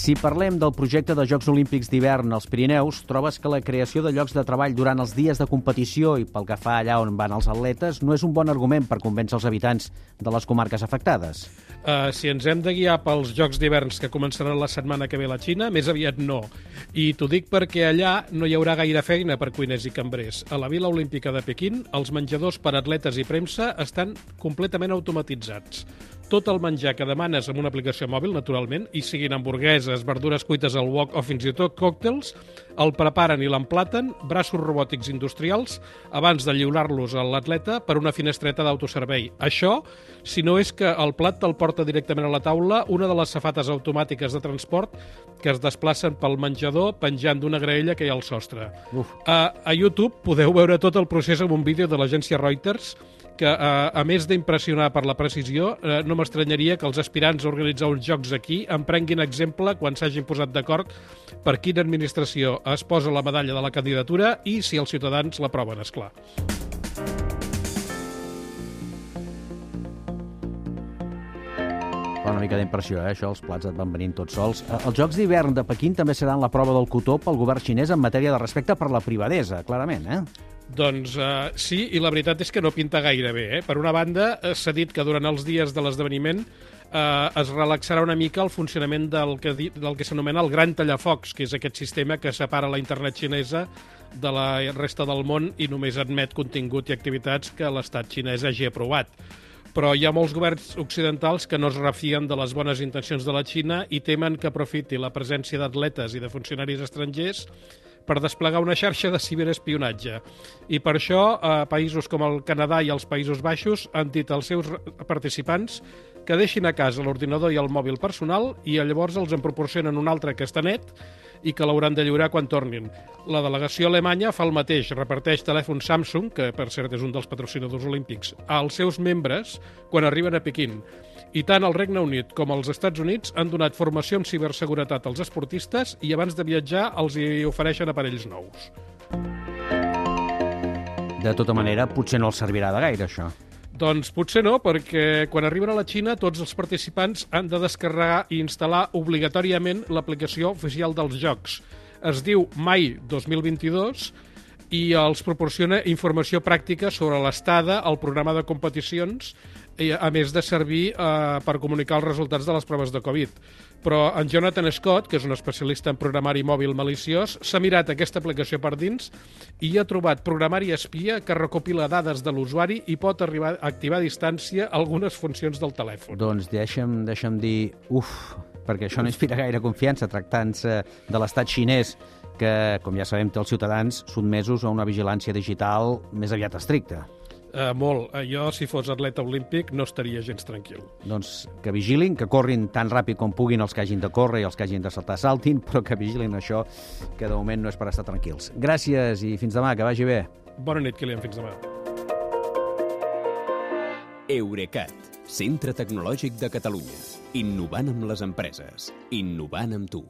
Si parlem del projecte de Jocs Olímpics d'hivern als Pirineus, trobes que la creació de llocs de treball durant els dies de competició i pel que fa allà on van els atletes no és un bon argument per convèncer els habitants de les comarques afectades. Uh, si ens hem de guiar pels Jocs d'hiverns que començaran la setmana que ve a la Xina, més aviat no. I t'ho dic perquè allà no hi haurà gaire feina per cuiners i cambrers. A la Vila Olímpica de Pequín, els menjadors per atletes i premsa estan completament automatitzats. Tot el menjar que demanes amb una aplicació mòbil, naturalment, i siguin hamburgueses, verdures cuites al wok o fins i tot còctels, el preparen i l'emplaten braços robòtics industrials abans de lliurar-los a l'atleta per una finestreta d'autoservei. Això, si no és que el plat te'l porta directament a la taula una de les safates automàtiques de transport que es desplacen pel menjador penjant d'una graella que hi ha al sostre. Uf. A, a YouTube podeu veure tot el procés amb un vídeo de l'agència Reuters que, a, a més d'impressionar per la precisió, eh, no m'estranyaria que els aspirants a organitzar uns jocs aquí en prenguin exemple quan s'hagin posat d'acord per quina administració es posa la medalla de la candidatura i si els ciutadans l'aproven, és clar. Fa una mica d'impressió, eh, això, els plats et van venint tots sols. Eh, Els Jocs d'hivern de Pequín també seran la prova del cotó pel govern xinès en matèria de respecte per la privadesa, clarament, eh? Doncs uh, sí, i la veritat és que no pinta gaire bé. Eh? Per una banda, eh, s'ha dit que durant els dies de l'esdeveniment eh, es relaxarà una mica el funcionament del que, del que s'anomena el gran tallafocs, que és aquest sistema que separa la internet xinesa de la resta del món i només admet contingut i activitats que l'estat xinès hagi aprovat. Però hi ha molts governs occidentals que no es refien de les bones intencions de la Xina i temen que aprofiti la presència d'atletes i de funcionaris estrangers per desplegar una xarxa de ciberespionatge. I per això, eh, països com el Canadà i els Països Baixos han dit als seus participants que deixin a casa l'ordinador i el mòbil personal i llavors els en proporcionen un altre que està net i que l'hauran de lliurar quan tornin. La delegació alemanya fa el mateix, reparteix telèfons Samsung, que per cert és un dels patrocinadors olímpics, als seus membres quan arriben a Pequín. I tant el Regne Unit com els Estats Units han donat formació en ciberseguretat als esportistes i abans de viatjar els hi ofereixen aparells nous. De tota manera, potser no els servirà de gaire, això. Doncs potser no, perquè quan arriben a la Xina tots els participants han de descarregar i instal·lar obligatòriament l'aplicació oficial dels jocs. Es diu Mai 2022 i els proporciona informació pràctica sobre l'estada, el programa de competicions, a més de servir eh, per comunicar els resultats de les proves de Covid. Però en Jonathan Scott, que és un especialista en programari mòbil maliciós, s'ha mirat aquesta aplicació per dins i ha trobat programari espia que recopila dades de l'usuari i pot arribar a activar a distància algunes funcions del telèfon. Doncs deixa'm, deixa'm dir, uf, perquè això no inspira gaire confiança tractant-se de l'estat xinès que, com ja sabem, té els ciutadans sotmesos a una vigilància digital més aviat estricta. Eh, molt. Eh, jo, si fos atleta olímpic, no estaria gens tranquil. Doncs que vigilin, que corrin tan ràpid com puguin els que hagin de córrer i els que hagin de saltar saltin, però que vigilin això, que de moment no és per estar tranquils. Gràcies i fins demà, que vagi bé. Bona nit, Kilian. Fins demà. Eurecat, centre tecnològic de Catalunya. Innovant amb les empreses. Innovant amb tu.